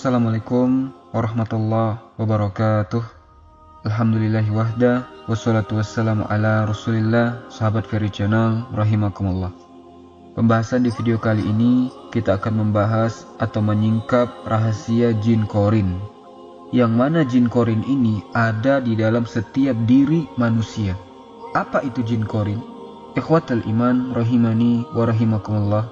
Assalamualaikum warahmatullahi wabarakatuh. Alhamdulillahi wahda wassalatu wassalamu ala rasulillah sahabat Ferry Channel rahimakumullah. Pembahasan di video kali ini kita akan membahas atau menyingkap rahasia jin korin. Yang mana jin korin ini ada di dalam setiap diri manusia. Apa itu jin korin? Ikhwatal iman rahimani wa rahimakumullah.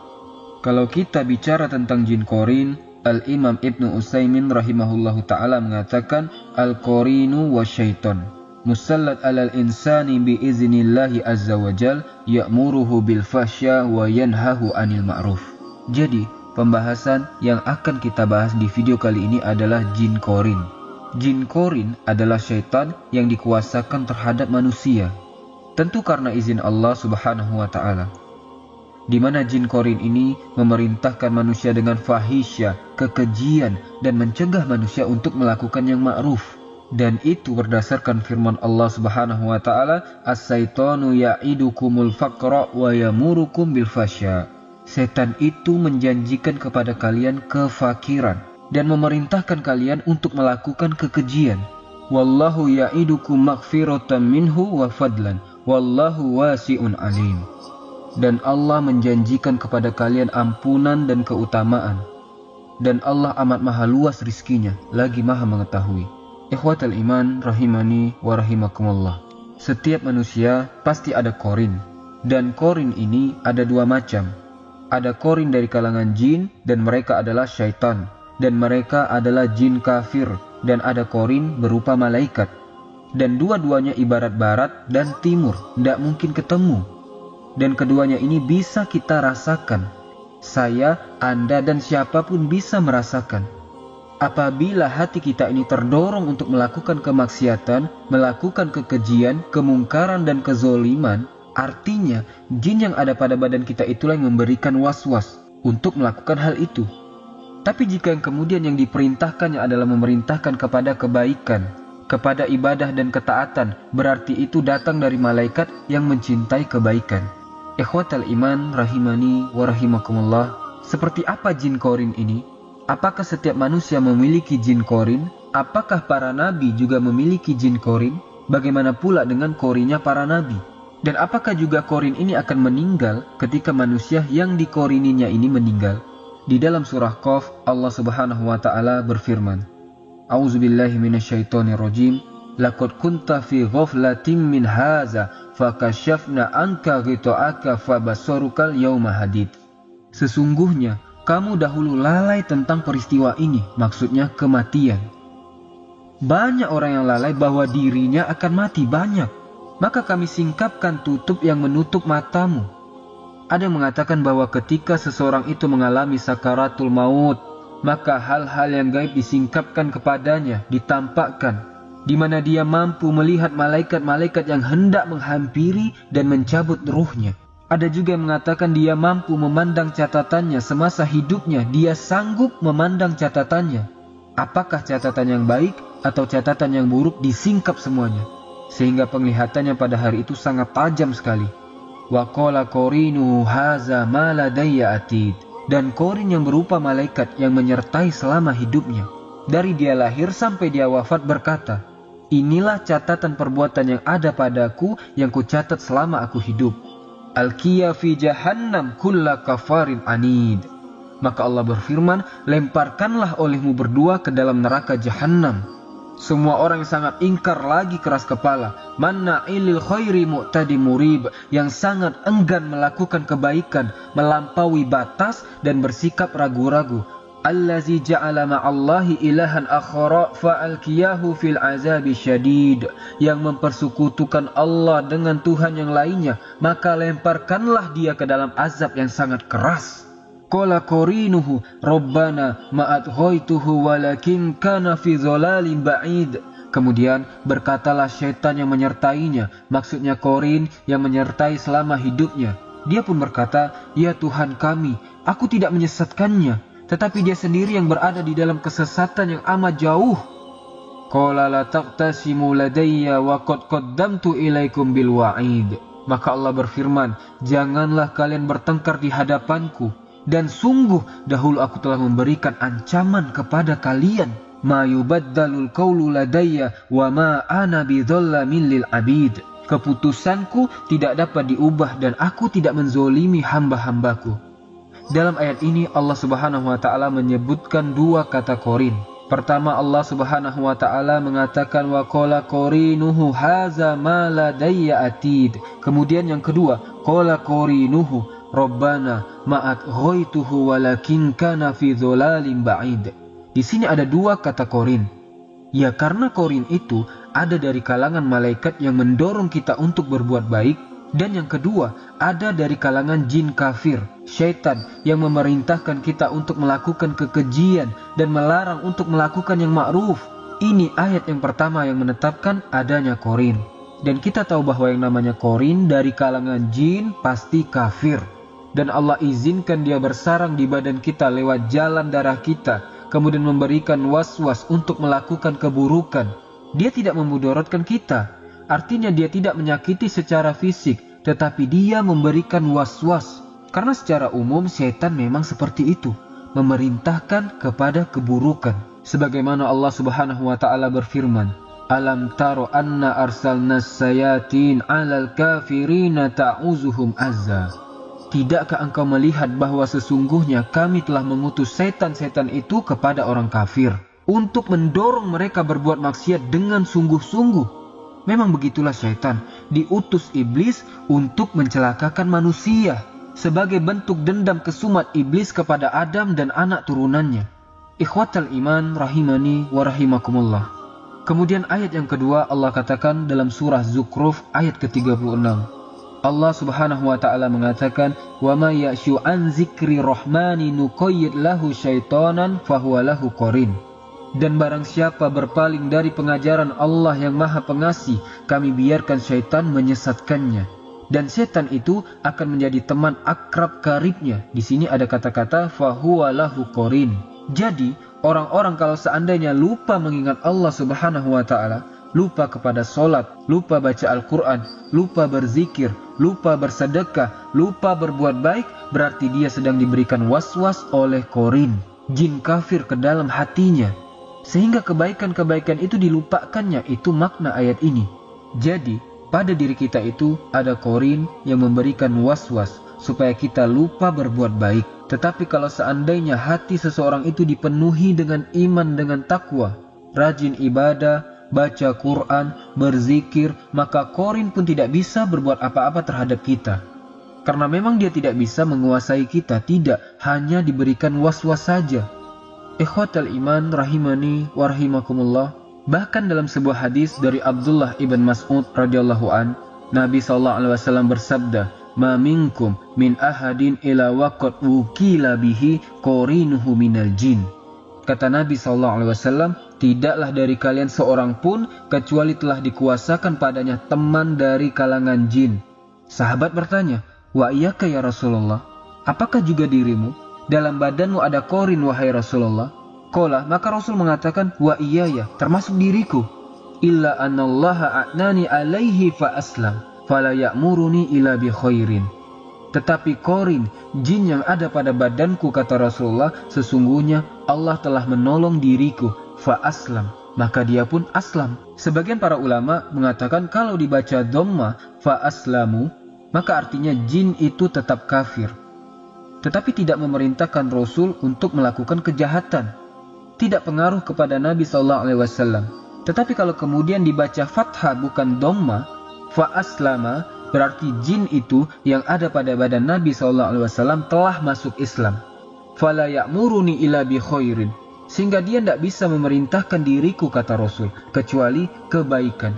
Kalau kita bicara tentang jin korin, Al-Imam Ibnu Utsaimin rahimahullahu taala mengatakan al-qarinu wa syaiton musallat alal insani bi iznillahi azza wajal ya'muruhu bil fahsya wa yanhahu anil ma'ruf. Jadi, pembahasan yang akan kita bahas di video kali ini adalah jin korin. Jin korin adalah syaitan yang dikuasakan terhadap manusia. Tentu karena izin Allah Subhanahu wa taala di mana jin korin ini memerintahkan manusia dengan fahisya, kekejian, dan mencegah manusia untuk melakukan yang ma'ruf. Dan itu berdasarkan firman Allah Subhanahu wa taala, "As-syaitanu ya'idukumul faqra wa yamurukum bil fasya." Setan itu menjanjikan kepada kalian kefakiran dan memerintahkan kalian untuk melakukan kekejian. Wallahu ya'idukum maghfiratan minhu wa fadlan. Wallahu wasi'un alim dan Allah menjanjikan kepada kalian ampunan dan keutamaan. Dan Allah amat maha luas rizkinya, lagi maha mengetahui. Ikhwatal iman rahimani wa rahimakumullah. Setiap manusia pasti ada korin. Dan korin ini ada dua macam. Ada korin dari kalangan jin dan mereka adalah syaitan. Dan mereka adalah jin kafir. Dan ada korin berupa malaikat. Dan dua-duanya ibarat barat dan timur. Tidak mungkin ketemu dan keduanya ini bisa kita rasakan. Saya, Anda, dan siapa pun bisa merasakan. Apabila hati kita ini terdorong untuk melakukan kemaksiatan, melakukan kekejian, kemungkaran, dan kezoliman, artinya jin yang ada pada badan kita itulah yang memberikan was-was untuk melakukan hal itu. Tapi jika yang kemudian yang diperintahkannya adalah memerintahkan kepada kebaikan, kepada ibadah dan ketaatan, berarti itu datang dari malaikat yang mencintai kebaikan. Ikhwatal iman rahimani wa rahimakumullah. Seperti apa jin korin ini? Apakah setiap manusia memiliki jin korin? Apakah para nabi juga memiliki jin korin? Bagaimana pula dengan korinnya para nabi? Dan apakah juga korin ini akan meninggal ketika manusia yang dikorininya ini meninggal? Di dalam surah Qaf, Allah Subhanahu wa taala berfirman, A'udzubillahi minasyaitonirrajim. Kunta fi ghaflatin min haza fakashafna anka ghita'aka fabasarukal yauma hadid. Sesungguhnya kamu dahulu lalai tentang peristiwa ini, maksudnya kematian. Banyak orang yang lalai bahwa dirinya akan mati banyak. Maka kami singkapkan tutup yang menutup matamu. Ada yang mengatakan bahwa ketika seseorang itu mengalami sakaratul maut, maka hal-hal yang gaib disingkapkan kepadanya, ditampakkan, di mana dia mampu melihat malaikat-malaikat yang hendak menghampiri dan mencabut ruhnya. Ada juga yang mengatakan dia mampu memandang catatannya semasa hidupnya, dia sanggup memandang catatannya. Apakah catatan yang baik atau catatan yang buruk disingkap semuanya. Sehingga penglihatannya pada hari itu sangat tajam sekali. Haza ma atid. Dan korin yang berupa malaikat yang menyertai selama hidupnya. Dari dia lahir sampai dia wafat berkata, Inilah catatan perbuatan yang ada padaku yang kucatat selama aku hidup. Alkiya fi jahannam kulla kafarin anid. Maka Allah berfirman, lemparkanlah olehmu berdua ke dalam neraka jahannam. Semua orang yang sangat ingkar lagi keras kepala. Manna ilil khairi mu'tadi murib. Yang sangat enggan melakukan kebaikan. Melampaui batas dan bersikap ragu-ragu allazi ja'ala ma'allahi ilahan akhara fa'alkiyahu fil azabi syadid. Yang mempersekutukan Allah dengan Tuhan yang lainnya maka lemparkanlah dia ke dalam azab yang sangat keras. Qala qarinuhu rabbana ma'adghaituhu walakin kana fi dhalalin ba'id. Kemudian berkatalah syaitan yang menyertainya, maksudnya Korin yang menyertai selama hidupnya. Dia pun berkata, Ya Tuhan kami, aku tidak menyesatkannya, tetapi dia sendiri yang berada di dalam kesesatan yang amat jauh. Qala la taqtasimu ladayya wa qad qaddamtu bil wa'id. Maka Allah berfirman, janganlah kalian bertengkar di hadapanku. Dan sungguh dahulu aku telah memberikan ancaman kepada kalian. Ma yubaddalul qawlu ladayya wa ma abid. Keputusanku tidak dapat diubah dan aku tidak menzolimi hamba-hambaku. Dalam ayat ini Allah Subhanahu wa taala menyebutkan dua kata korin. Pertama Allah Subhanahu wa taala mengatakan wa qala qorinuhu haza ma ladayya atid. Kemudian yang kedua qala qorinuhu Rabbana ma'at ghaituhu walakin kana fi dholalim ba'id. Di sini ada dua kata korin. Ya karena korin itu ada dari kalangan malaikat yang mendorong kita untuk berbuat baik. Dan yang kedua ada dari kalangan jin kafir, syaitan yang memerintahkan kita untuk melakukan kekejian dan melarang untuk melakukan yang ma'ruf. Ini ayat yang pertama yang menetapkan adanya korin. Dan kita tahu bahwa yang namanya korin dari kalangan jin pasti kafir dan Allah izinkan dia bersarang di badan kita lewat jalan darah kita, kemudian memberikan was-was untuk melakukan keburukan. Dia tidak memudaratkan kita, artinya dia tidak menyakiti secara fisik, tetapi dia memberikan was-was. Karena secara umum setan memang seperti itu, memerintahkan kepada keburukan. Sebagaimana Allah Subhanahu wa taala berfirman, Alam taro anna arsalna sayatin alal kafirina ta'uzuhum azza. Tidakkah engkau melihat bahwa sesungguhnya kami telah mengutus setan-setan itu kepada orang kafir untuk mendorong mereka berbuat maksiat dengan sungguh-sungguh? Memang begitulah setan, diutus iblis untuk mencelakakan manusia sebagai bentuk dendam kesumat iblis kepada Adam dan anak turunannya. Ikhwatal iman rahimani wa rahimakumullah. Kemudian ayat yang kedua Allah katakan dalam surah Zukhruf ayat ke-36. Allah Subhanahu wa taala mengatakan, "Wa may ya'shu an zikri rahmani nuqayyid lahu syaitanan fahuwa lahu qarin." Dan barang siapa berpaling dari pengajaran Allah yang Maha Pengasih, kami biarkan syaitan menyesatkannya. Dan setan itu akan menjadi teman akrab karibnya. Di sini ada kata-kata fahuwa lahu qarin. Jadi, orang-orang kalau seandainya lupa mengingat Allah Subhanahu wa taala, lupa kepada solat, lupa baca Al-Quran, lupa berzikir, lupa bersedekah, lupa berbuat baik, berarti dia sedang diberikan was-was oleh korin, jin kafir ke dalam hatinya. Sehingga kebaikan-kebaikan itu dilupakannya, itu makna ayat ini. Jadi, pada diri kita itu ada korin yang memberikan was-was supaya kita lupa berbuat baik. Tetapi kalau seandainya hati seseorang itu dipenuhi dengan iman dengan takwa, rajin ibadah, baca Quran, berzikir, maka korin pun tidak bisa berbuat apa-apa terhadap kita. Karena memang dia tidak bisa menguasai kita, tidak, hanya diberikan was-was saja. Ikhwatal iman rahimani wa rahimakumullah. Bahkan dalam sebuah hadis dari Abdullah ibn Mas'ud radhiyallahu an, Nabi SAW bersabda, "Ma minkum min ahadin ila waqad wukila bihi qorinuhu minal jin." Kata Nabi SAW, tidaklah dari kalian seorang pun kecuali telah dikuasakan padanya teman dari kalangan jin. Sahabat bertanya, Wa iyaka ya Rasulullah, apakah juga dirimu? Dalam badanmu ada korin wahai Rasulullah. Kola, maka Rasul mengatakan, Wa iya ya, termasuk diriku. Illa anallaha a'nani alaihi fa aslam, fala ya'muruni ila bi khairin. Tetapi korin, jin yang ada pada badanku kata Rasulullah, sesungguhnya Allah telah menolong diriku, fa aslam, maka dia pun aslam. Sebagian para ulama mengatakan kalau dibaca dhamma fa aslamu, maka artinya jin itu tetap kafir. Tetapi tidak memerintahkan Rasul untuk melakukan kejahatan. Tidak pengaruh kepada Nabi SAW. Tetapi kalau kemudian dibaca fathah bukan dhamma, fa aslama, Berarti jin itu yang ada pada badan Nabi SAW telah masuk Islam. Fala ya'muruni ila bi khairin. Sehingga dia tidak bisa memerintahkan diriku kata Rasul. Kecuali kebaikan.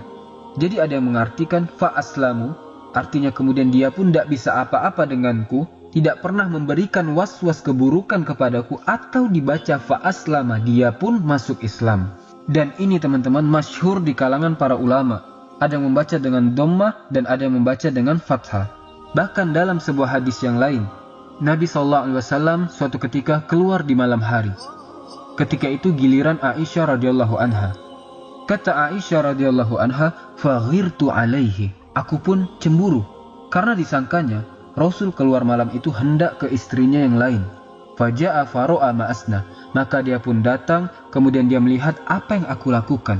Jadi ada yang mengartikan fa'aslamu. Artinya kemudian dia pun tidak bisa apa-apa denganku. Tidak pernah memberikan was-was keburukan kepadaku. Atau dibaca fa'aslama. Dia pun masuk Islam. Dan ini teman-teman masyhur di kalangan para ulama ada yang membaca dengan domma dan ada yang membaca dengan fathah. Bahkan dalam sebuah hadis yang lain, Nabi SAW suatu ketika keluar di malam hari. Ketika itu giliran Aisyah radhiyallahu anha. Kata Aisyah radhiyallahu anha, "Faghirtu alaihi." Aku pun cemburu karena disangkanya Rasul keluar malam itu hendak ke istrinya yang lain. Faja'a faro'a ma'asna. Maka dia pun datang, kemudian dia melihat apa yang aku lakukan.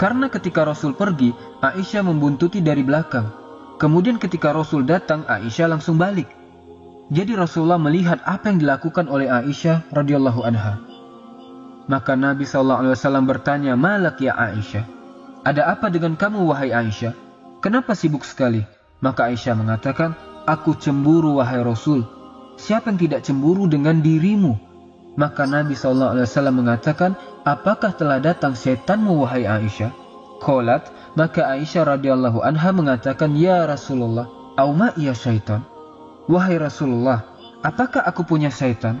Karena ketika Rasul pergi, Aisyah membuntuti dari belakang. Kemudian ketika Rasul datang, Aisyah langsung balik. Jadi Rasulullah melihat apa yang dilakukan oleh Aisyah radhiyallahu anha. Maka Nabi SAW bertanya, Malak ya Aisyah? Ada apa dengan kamu wahai Aisyah? Kenapa sibuk sekali? Maka Aisyah mengatakan, Aku cemburu wahai Rasul. Siapa yang tidak cemburu dengan dirimu? Maka Nabi SAW mengatakan, Apakah telah datang setanmu wahai Aisyah? Kolat, maka Aisyah radhiyallahu anha mengatakan, Ya Rasulullah, auma iya syaitan? Wahai Rasulullah, apakah aku punya syaitan?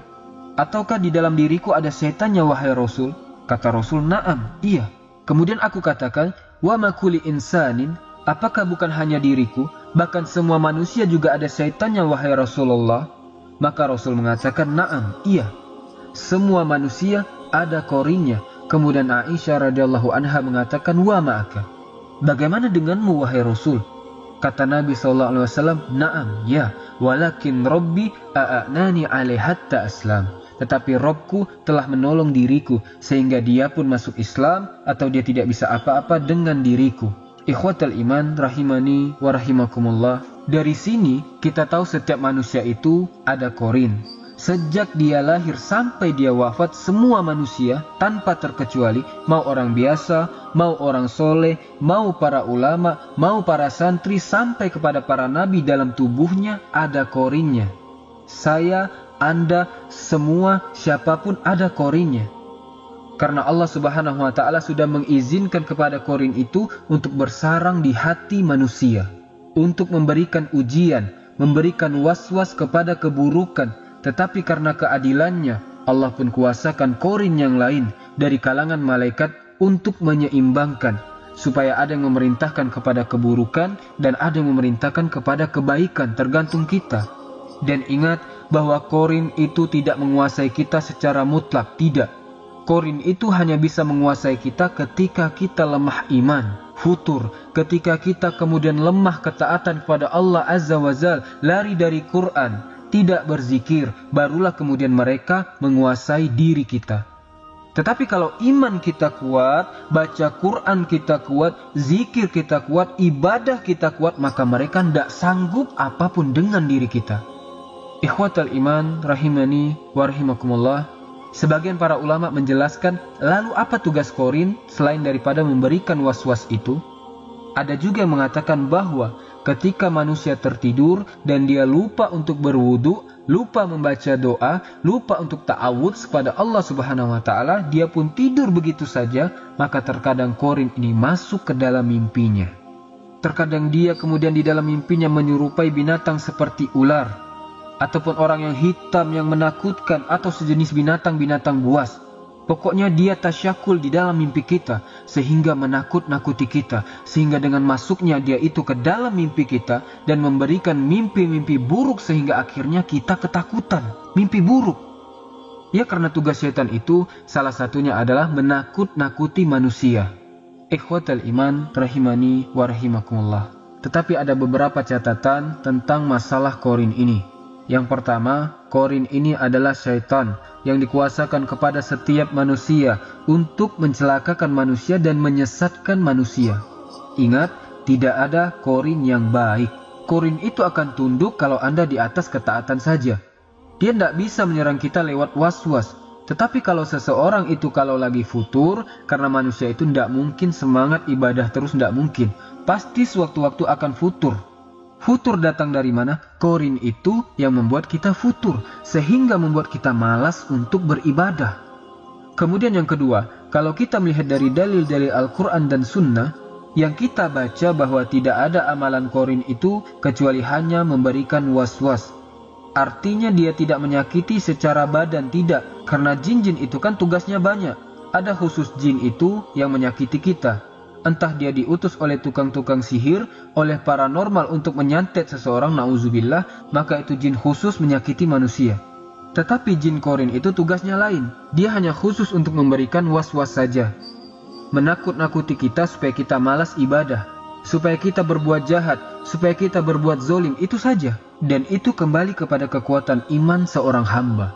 Ataukah di dalam diriku ada setannya wahai Rasul? Kata Rasul, naam, iya. Kemudian aku katakan, wa makuli insanin, apakah bukan hanya diriku, bahkan semua manusia juga ada syaitannya wahai Rasulullah? Maka Rasul mengatakan, "Na'am, iya. Semua manusia ada korinnya." Kemudian Aisyah radhiyallahu anha mengatakan, "Wa ma'aka." Bagaimana denganmu wahai Rasul? Kata Nabi wasallam, "Na'am, ya, walakin Rabbi a'anani alaihi hatta aslam." Tetapi Robku telah menolong diriku sehingga dia pun masuk Islam atau dia tidak bisa apa-apa dengan diriku. Ikhwatal iman rahimani wa rahimakumullah. Dari sini kita tahu setiap manusia itu ada korin. Sejak dia lahir sampai dia wafat semua manusia tanpa terkecuali mau orang biasa, mau orang soleh, mau para ulama, mau para santri sampai kepada para nabi dalam tubuhnya ada korinnya. Saya, Anda, semua, siapa pun ada korinnya. Karena Allah Subhanahu wa taala sudah mengizinkan kepada korin itu untuk bersarang di hati manusia, untuk memberikan ujian, memberikan was-was kepada keburukan, tetapi karena keadilannya Allah pun kuasakan korin yang lain dari kalangan malaikat untuk menyeimbangkan supaya ada yang memerintahkan kepada keburukan dan ada yang memerintahkan kepada kebaikan tergantung kita. Dan ingat bahwa korin itu tidak menguasai kita secara mutlak, tidak Korin itu hanya bisa menguasai kita ketika kita lemah iman, futur, ketika kita kemudian lemah ketaatan kepada Allah Azza wa Zal, lari dari Quran, tidak berzikir, barulah kemudian mereka menguasai diri kita. Tetapi kalau iman kita kuat, baca Quran kita kuat, zikir kita kuat, ibadah kita kuat, maka mereka tidak sanggup apa pun dengan diri kita. Ikhwatal iman rahimani warahimakumullah. Sebagian para ulama menjelaskan, lalu apa tugas korin selain daripada memberikan was-was itu? Ada juga yang mengatakan bahwa ketika manusia tertidur dan dia lupa untuk berwudu, lupa membaca doa, lupa untuk ta'awud kepada Allah Subhanahu wa taala, dia pun tidur begitu saja, maka terkadang korin ini masuk ke dalam mimpinya. Terkadang dia kemudian di dalam mimpinya menyerupai binatang seperti ular, ataupun orang yang hitam yang menakutkan atau sejenis binatang-binatang buas. Pokoknya dia tasyakul di dalam mimpi kita sehingga menakut-nakuti kita. Sehingga dengan masuknya dia itu ke dalam mimpi kita dan memberikan mimpi-mimpi buruk sehingga akhirnya kita ketakutan. Mimpi buruk. Ya karena tugas setan itu salah satunya adalah menakut-nakuti manusia. Ikhwatal iman rahimani wa rahimakumullah. Tetapi ada beberapa catatan tentang masalah korin ini. Yang pertama, korin ini adalah syaitan yang dikuasakan kepada setiap manusia untuk mencelakakan manusia dan menyesatkan manusia. Ingat, tidak ada korin yang baik. Korin itu akan tunduk kalau Anda di atas ketaatan saja. Dia tidak bisa menyerang kita lewat was-was. Tetapi kalau seseorang itu kalau lagi futur, karena manusia itu tidak mungkin semangat ibadah terus tidak mungkin. Pasti sewaktu-waktu akan futur. Futur datang dari mana? Korin itu yang membuat kita futur, sehingga membuat kita malas untuk beribadah. Kemudian yang kedua, kalau kita melihat dari dalil-dalil Al-Quran dan Sunnah, yang kita baca bahwa tidak ada amalan korin itu kecuali hanya memberikan was-was. Artinya dia tidak menyakiti secara badan, tidak. Karena jin-jin itu kan tugasnya banyak. Ada khusus jin itu yang menyakiti kita entah dia diutus oleh tukang-tukang sihir, oleh paranormal untuk menyantet seseorang, nauzubillah, maka itu jin khusus menyakiti manusia. Tetapi jin korin itu tugasnya lain. Dia hanya khusus untuk memberikan was-was saja. Menakut-nakuti kita supaya kita malas ibadah. Supaya kita berbuat jahat. Supaya kita berbuat zolim. Itu saja. Dan itu kembali kepada kekuatan iman seorang hamba.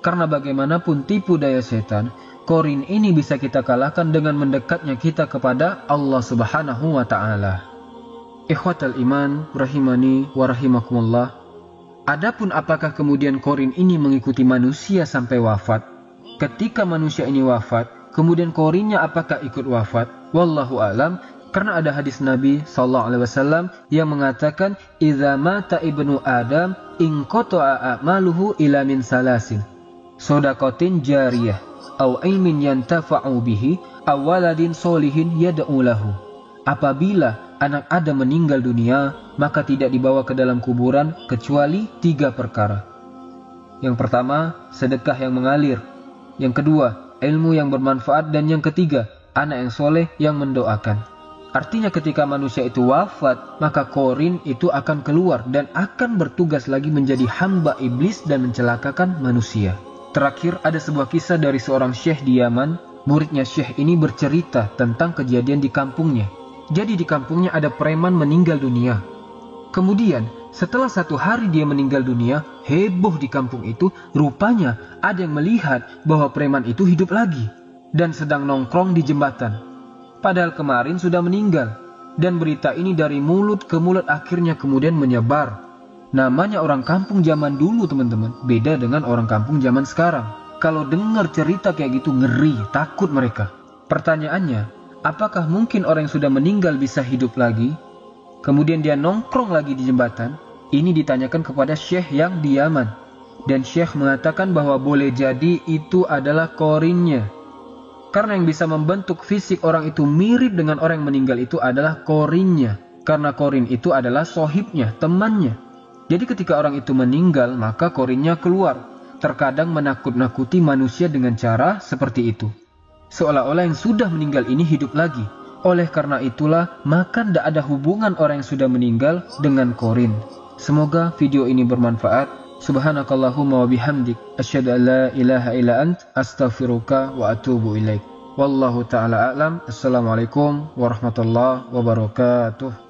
Karena bagaimanapun tipu daya setan, korin ini bisa kita kalahkan dengan mendekatnya kita kepada Allah Subhanahu wa taala. Ikhwatal iman rahimani wa rahimakumullah. Adapun apakah kemudian korin ini mengikuti manusia sampai wafat? Ketika manusia ini wafat, kemudian korinnya apakah ikut wafat? Wallahu alam karena ada hadis Nabi sallallahu alaihi wasallam yang mengatakan idza mata ibnu adam in qata'a a'maluhu ila min salasin sodakotin jariyah. Au ilmin yantafa'u bihi aw waladin solihin yad'u lahu. Apabila anak Adam meninggal dunia maka tidak dibawa ke dalam kuburan kecuali tiga perkara. Yang pertama sedekah yang mengalir. Yang kedua ilmu yang bermanfaat. Dan yang ketiga anak yang soleh yang mendoakan. Artinya ketika manusia itu wafat, maka korin itu akan keluar dan akan bertugas lagi menjadi hamba iblis dan mencelakakan manusia. Terakhir ada sebuah kisah dari seorang syekh di Yaman. Muridnya syekh ini bercerita tentang kejadian di kampungnya. Jadi di kampungnya ada preman meninggal dunia. Kemudian setelah satu hari dia meninggal dunia, heboh di kampung itu, rupanya ada yang melihat bahwa preman itu hidup lagi dan sedang nongkrong di jembatan padahal kemarin sudah meninggal. Dan berita ini dari mulut ke mulut akhirnya kemudian menyebar. Namanya orang kampung zaman dulu teman-teman, beda dengan orang kampung zaman sekarang. Kalau dengar cerita kayak gitu ngeri, takut mereka. Pertanyaannya, apakah mungkin orang yang sudah meninggal bisa hidup lagi? Kemudian dia nongkrong lagi di jembatan. Ini ditanyakan kepada syekh yang diaman. Dan syekh mengatakan bahwa boleh jadi itu adalah korinnya. Karena yang bisa membentuk fisik orang itu mirip dengan orang yang meninggal itu adalah korinnya. Karena korin itu adalah sohibnya, temannya. Jadi ketika orang itu meninggal, maka korinnya keluar. Terkadang menakut-nakuti manusia dengan cara seperti itu. Seolah-olah yang sudah meninggal ini hidup lagi. Oleh karena itulah, maka tidak ada hubungan orang yang sudah meninggal dengan korin. Semoga video ini bermanfaat. Subhanakallahumma wa bihamdik asyhadu an la ilaha illa ant astaghfiruka wa atubu ilaik. Wallahu taala a'lam. Assalamualaikum warahmatullahi wabarakatuh.